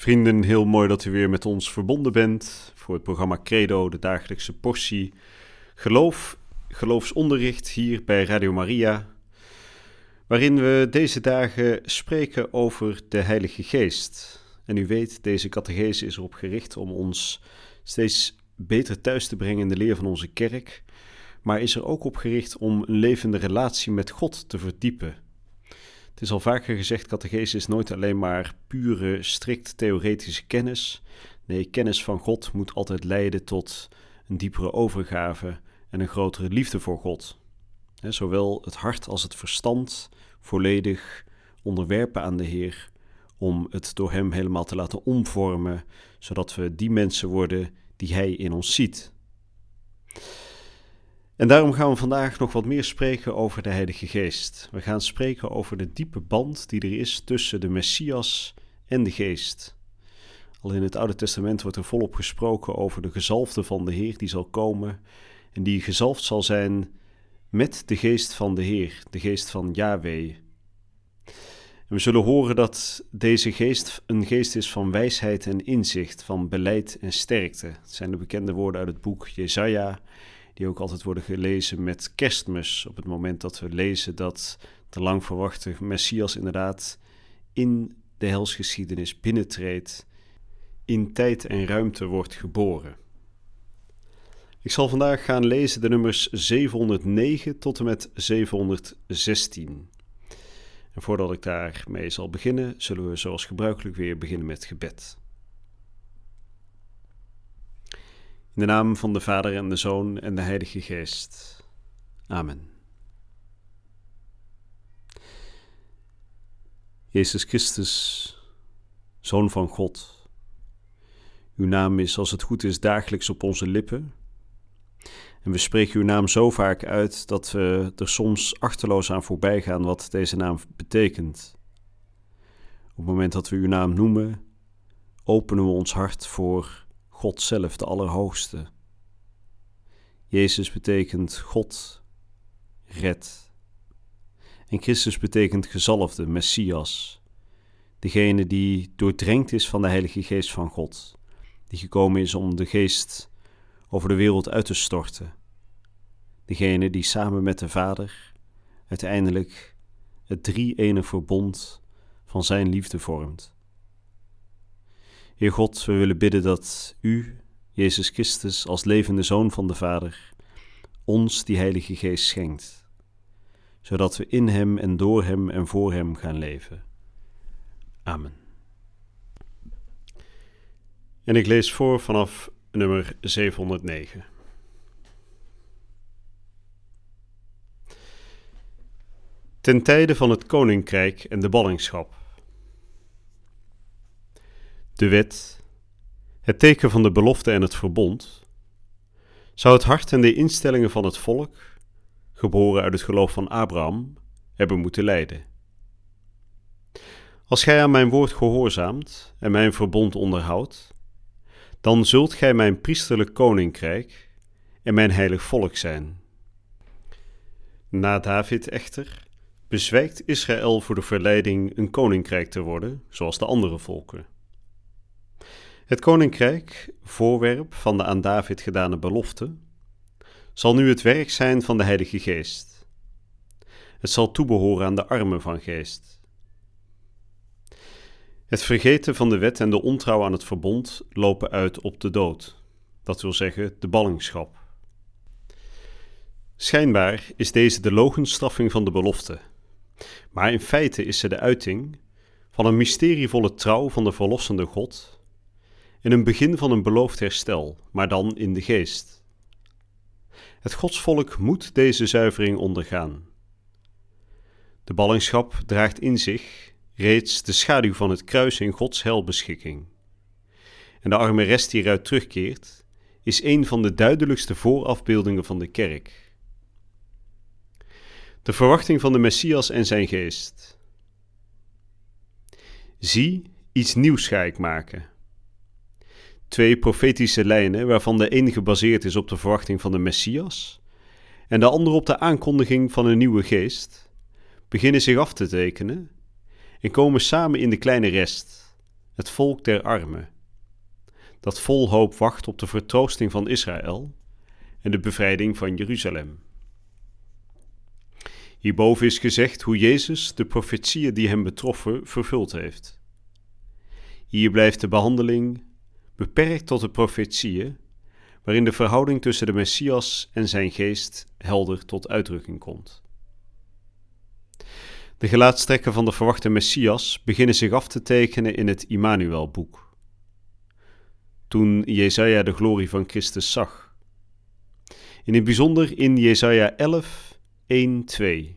Vrienden, heel mooi dat u weer met ons verbonden bent voor het programma Credo, de dagelijkse portie geloof, geloofsonderricht hier bij Radio Maria, waarin we deze dagen spreken over de Heilige Geest. En u weet, deze catechese is erop gericht om ons steeds beter thuis te brengen in de leer van onze kerk, maar is er ook op gericht om een levende relatie met God te verdiepen. Het is al vaker gezegd, catechese is nooit alleen maar pure, strikt theoretische kennis. Nee, kennis van God moet altijd leiden tot een diepere overgave en een grotere liefde voor God. zowel het hart als het verstand volledig onderwerpen aan de Heer, om het door Hem helemaal te laten omvormen, zodat we die mensen worden die Hij in ons ziet. En daarom gaan we vandaag nog wat meer spreken over de Heilige Geest. We gaan spreken over de diepe band die er is tussen de Messias en de Geest. Al in het Oude Testament wordt er volop gesproken over de gezalfde van de Heer die zal komen en die gezalfd zal zijn met de geest van de Heer, de geest van Yahweh. We zullen horen dat deze geest een geest is van wijsheid en inzicht, van beleid en sterkte. Het zijn de bekende woorden uit het boek Jesaja die ook altijd worden gelezen met kerstmis. Op het moment dat we lezen dat de lang verwachte Messias inderdaad in de helsgeschiedenis binnentreedt, in tijd en ruimte wordt geboren. Ik zal vandaag gaan lezen de nummers 709 tot en met 716. En voordat ik daarmee zal beginnen, zullen we zoals gebruikelijk weer beginnen met gebed. In de naam van de Vader en de Zoon en de Heilige Geest. Amen. Jezus Christus, Zoon van God. Uw naam is, als het goed is, dagelijks op onze lippen. En we spreken uw naam zo vaak uit dat we er soms achterloos aan voorbij gaan wat deze naam betekent. Op het moment dat we uw naam noemen, openen we ons hart voor God zelf, de Allerhoogste. Jezus betekent God red. En Christus betekent gezalfde, Messias. Degene die doordrenkt is van de Heilige Geest van God. Die gekomen is om de Geest over de wereld uit te storten. Degene die samen met de Vader uiteindelijk het drie-ene verbond van Zijn liefde vormt. Heer God, we willen bidden dat U, Jezus Christus, als levende Zoon van de Vader, ons die Heilige Geest schenkt, zodat we in Hem en door Hem en voor Hem gaan leven. Amen. En ik lees voor vanaf nummer 709. Ten tijde van het koninkrijk en de ballingschap de wet, het teken van de belofte en het verbond, zou het hart en de instellingen van het volk, geboren uit het geloof van Abraham, hebben moeten leiden. Als gij aan mijn woord gehoorzaamt en mijn verbond onderhoudt, dan zult gij mijn priesterlijk koninkrijk en mijn heilig volk zijn. Na David echter bezwijkt Israël voor de verleiding een koninkrijk te worden, zoals de andere volken. Het koninkrijk, voorwerp van de aan David gedane belofte, zal nu het werk zijn van de Heilige Geest. Het zal toebehoren aan de armen van geest. Het vergeten van de wet en de ontrouw aan het verbond lopen uit op de dood, dat wil zeggen de ballingschap. Schijnbaar is deze de logenstraffing van de belofte, maar in feite is ze de uiting van een mysterievolle trouw van de verlossende God in een begin van een beloofd herstel, maar dan in de geest. Het godsvolk moet deze zuivering ondergaan. De ballingschap draagt in zich reeds de schaduw van het kruis in Gods helbeschikking. en de arme rest die eruit terugkeert, is een van de duidelijkste voorafbeeldingen van de kerk. De verwachting van de Messias en zijn geest. Zie, iets nieuws ga ik maken. Twee profetische lijnen, waarvan de een gebaseerd is op de verwachting van de Messias en de andere op de aankondiging van een nieuwe geest, beginnen zich af te tekenen en komen samen in de kleine rest, het volk der armen, dat vol hoop wacht op de vertroosting van Israël en de bevrijding van Jeruzalem. Hierboven is gezegd hoe Jezus de profetieën die hem betroffen vervuld heeft. Hier blijft de behandeling beperkt tot de profetieën, waarin de verhouding tussen de Messias en zijn geest helder tot uitdrukking komt. De gelaatstrekken van de verwachte Messias beginnen zich af te tekenen in het Immanuel-boek. Toen Jesaja de glorie van Christus zag. In het bijzonder in Jesaja 11, 1, 2.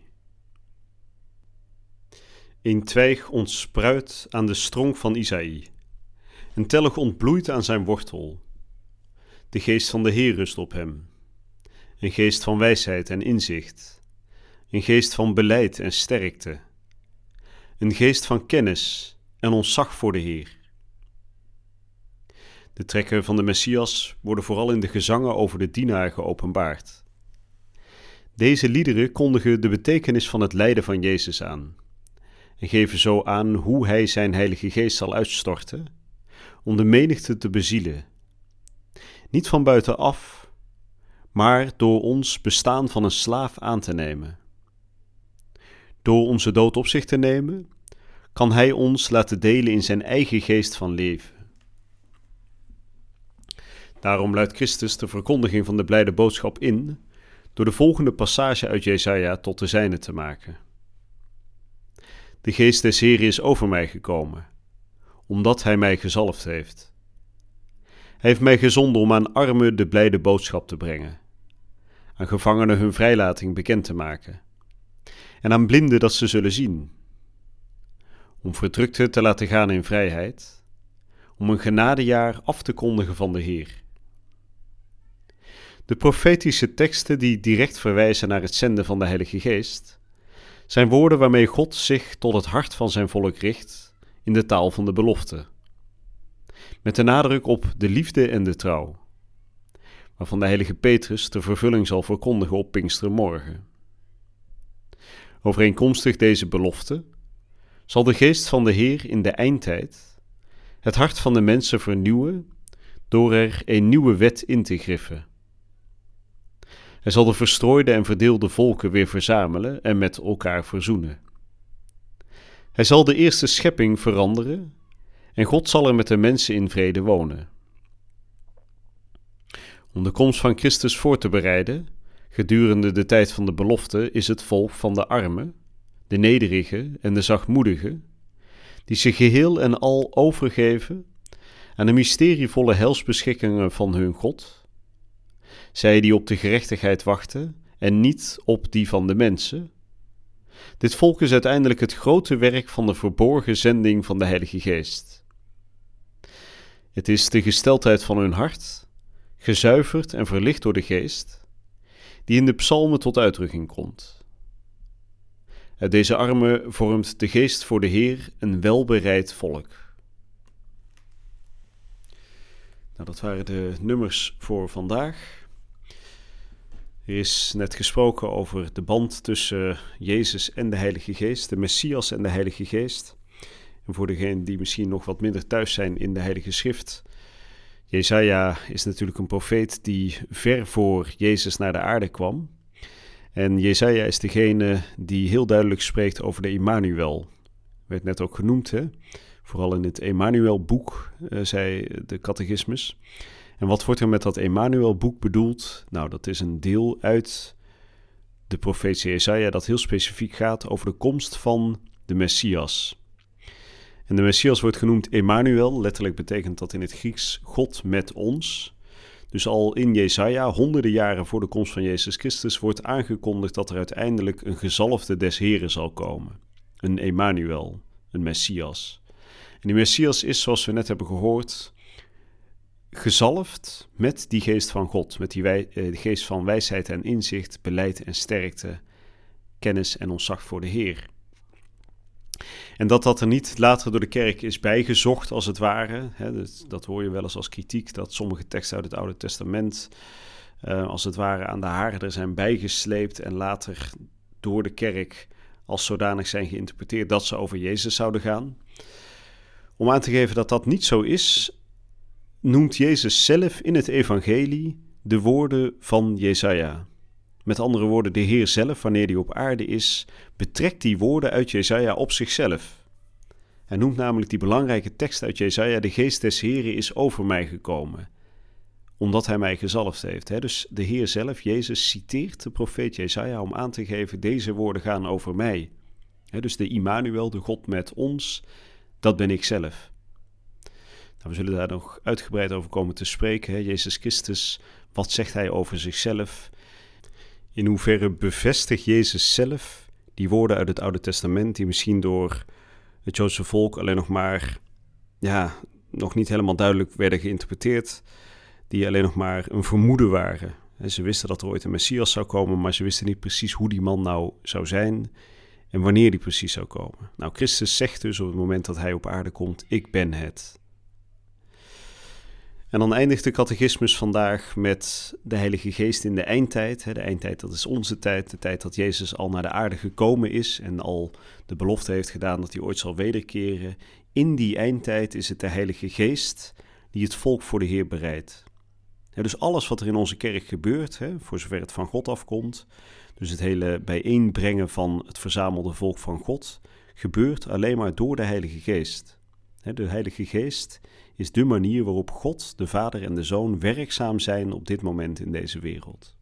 Een twijg ontspruit aan de strong van Isaïe. Een tellig ontbloeit aan zijn wortel. De geest van de Heer rust op hem. Een geest van wijsheid en inzicht. Een geest van beleid en sterkte. Een geest van kennis en ontzag voor de Heer. De trekken van de Messias worden vooral in de gezangen over de dienaar geopenbaard. Deze liederen kondigen de betekenis van het lijden van Jezus aan en geven zo aan hoe hij zijn Heilige Geest zal uitstorten om de menigte te bezielen. Niet van buitenaf, maar door ons bestaan van een slaaf aan te nemen. Door onze dood op zich te nemen, kan Hij ons laten delen in zijn eigen geest van leven. Daarom luidt Christus de verkondiging van de blijde boodschap in door de volgende passage uit Jesaja tot de zijne te maken. De geest des Heren is over mij gekomen, omdat Hij mij gezalfd heeft. Hij heeft mij gezonden om aan armen de blijde boodschap te brengen, aan gevangenen hun vrijlating bekend te maken, en aan blinden dat ze zullen zien, om verdrukten te laten gaan in vrijheid, om een genadejaar af te kondigen van de Heer. De profetische teksten die direct verwijzen naar het zenden van de Heilige Geest, zijn woorden waarmee God zich tot het hart van zijn volk richt in de taal van de belofte. Met de nadruk op de liefde en de trouw, waarvan de heilige Petrus de vervulling zal verkondigen op Pinkstermorgen. Overeenkomstig deze belofte zal de geest van de Heer in de eindtijd het hart van de mensen vernieuwen door er een nieuwe wet in te griffen hij zal de verstrooide en verdeelde volken weer verzamelen en met elkaar verzoenen. Hij zal de eerste schepping veranderen en God zal er met de mensen in vrede wonen. Om de komst van Christus voor te bereiden, gedurende de tijd van de belofte, is het volk van de armen, de nederigen en de zachtmoedigen, die zich geheel en al overgeven aan de mysterievolle helsbeschikkingen van hun God zij die op de gerechtigheid wachten en niet op die van de mensen. Dit volk is uiteindelijk het grote werk van de verborgen zending van de Heilige Geest. Het is de gesteldheid van hun hart, gezuiverd en verlicht door de Geest, die in de psalmen tot uitdrukking komt. Uit deze armen vormt de Geest voor de Heer een welbereid volk. Nou, dat waren de nummers voor vandaag. Er is net gesproken over de band tussen Jezus en de Heilige Geest, de Messias en de Heilige Geest. En voor degenen die misschien nog wat minder thuis zijn in de Heilige Schrift, Jesaja is natuurlijk een profeet die ver voor Jezus naar de aarde kwam. En Jesaja is degene die heel duidelijk spreekt over de Emmanuel. Werd net ook genoemd, hè? vooral in het Emmanuel-boek, uh, zei de catechismus. En wat wordt er met dat Emmanuel-boek bedoeld? Nou, dat is een deel uit de profetie Jesaja dat heel specifiek gaat over de komst van de Messias. En de Messias wordt genoemd Emmanuel, letterlijk betekent dat in het Grieks God met ons. Dus al in Jesaja, honderden jaren voor de komst van Jezus Christus, wordt aangekondigd dat er uiteindelijk een gezalfde des Heren zal komen. Een Emmanuel, een Messias. En die Messias is, zoals we net hebben gehoord, gezalfd met die geest van God, met die wij, eh, de geest van wijsheid en inzicht, beleid en sterkte, kennis en ontzag voor de Heer. En dat dat er niet later door de kerk is bijgezocht, als het ware. Hè, dat, hoor je wel eens als kritiek, dat sommige teksten uit het Oude Testament, uh, als het ware, aan de haren er zijn bijgesleept en later door de kerk als zodanig zijn geïnterpreteerd dat ze over Jezus zouden gaan. Om aan te geven dat dat niet zo is, noemt Jezus zelf in het evangelie de woorden van Jesaja. Met andere woorden, de Heer zelf, wanneer hij op aarde is, betrekt die woorden uit Jesaja op zichzelf. Hij noemt namelijk die belangrijke tekst uit Jesaja, de geest des Heren is over mij gekomen, omdat hij mij gezalfd heeft. Dus de Heer zelf, Jezus, citeert de profeet Jesaja om aan te geven, deze woorden gaan over mij. Dus de Immanuel, de God met ons, dat ben ik zelf. Nou, we zullen daar nog uitgebreid over komen te spreken. Jezus Christus, wat zegt hij over zichzelf? In hoeverre bevestigt Jezus zelf die woorden uit het Oude Testament, die misschien door het Joodse volk alleen nog maar, ja, nog niet helemaal duidelijk werden geïnterpreteerd, die alleen nog maar een vermoeden waren. En ze wisten dat er ooit een Messias zou komen, maar ze wisten niet precies hoe die man nou zou zijn en wanneer die precies zou komen. Nou, Christus zegt dus op het moment dat hij op aarde komt: Ik ben het. En dan eindigt de catechismus vandaag met de Heilige Geest in de eindtijd. De eindtijd, dat is onze tijd, de tijd dat Jezus al naar de aarde gekomen is en al de belofte heeft gedaan dat hij ooit zal wederkeren. In die eindtijd is het de Heilige Geest die het volk voor de Heer bereidt. dus alles wat er in onze kerk gebeurt, voor zover het van God afkomt, dus het hele bijeenbrengen van het verzamelde volk van God, gebeurt alleen maar door de Heilige Geest. De Heilige Geest is de manier waarop God, de Vader en de Zoon werkzaam zijn op dit moment in deze wereld.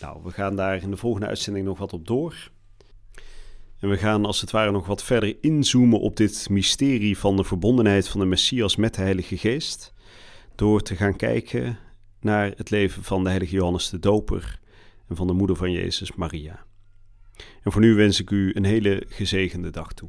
Nou, we gaan daar in de volgende uitzending nog wat op door. En we gaan als het ware nog wat verder inzoomen op dit mysterie van de verbondenheid van de Messias met de Heilige Geest. Door te gaan kijken naar het leven van de heilige Johannes de Doper en van de moeder van Jezus, Maria. En voor nu wens ik u een hele gezegende dag toe.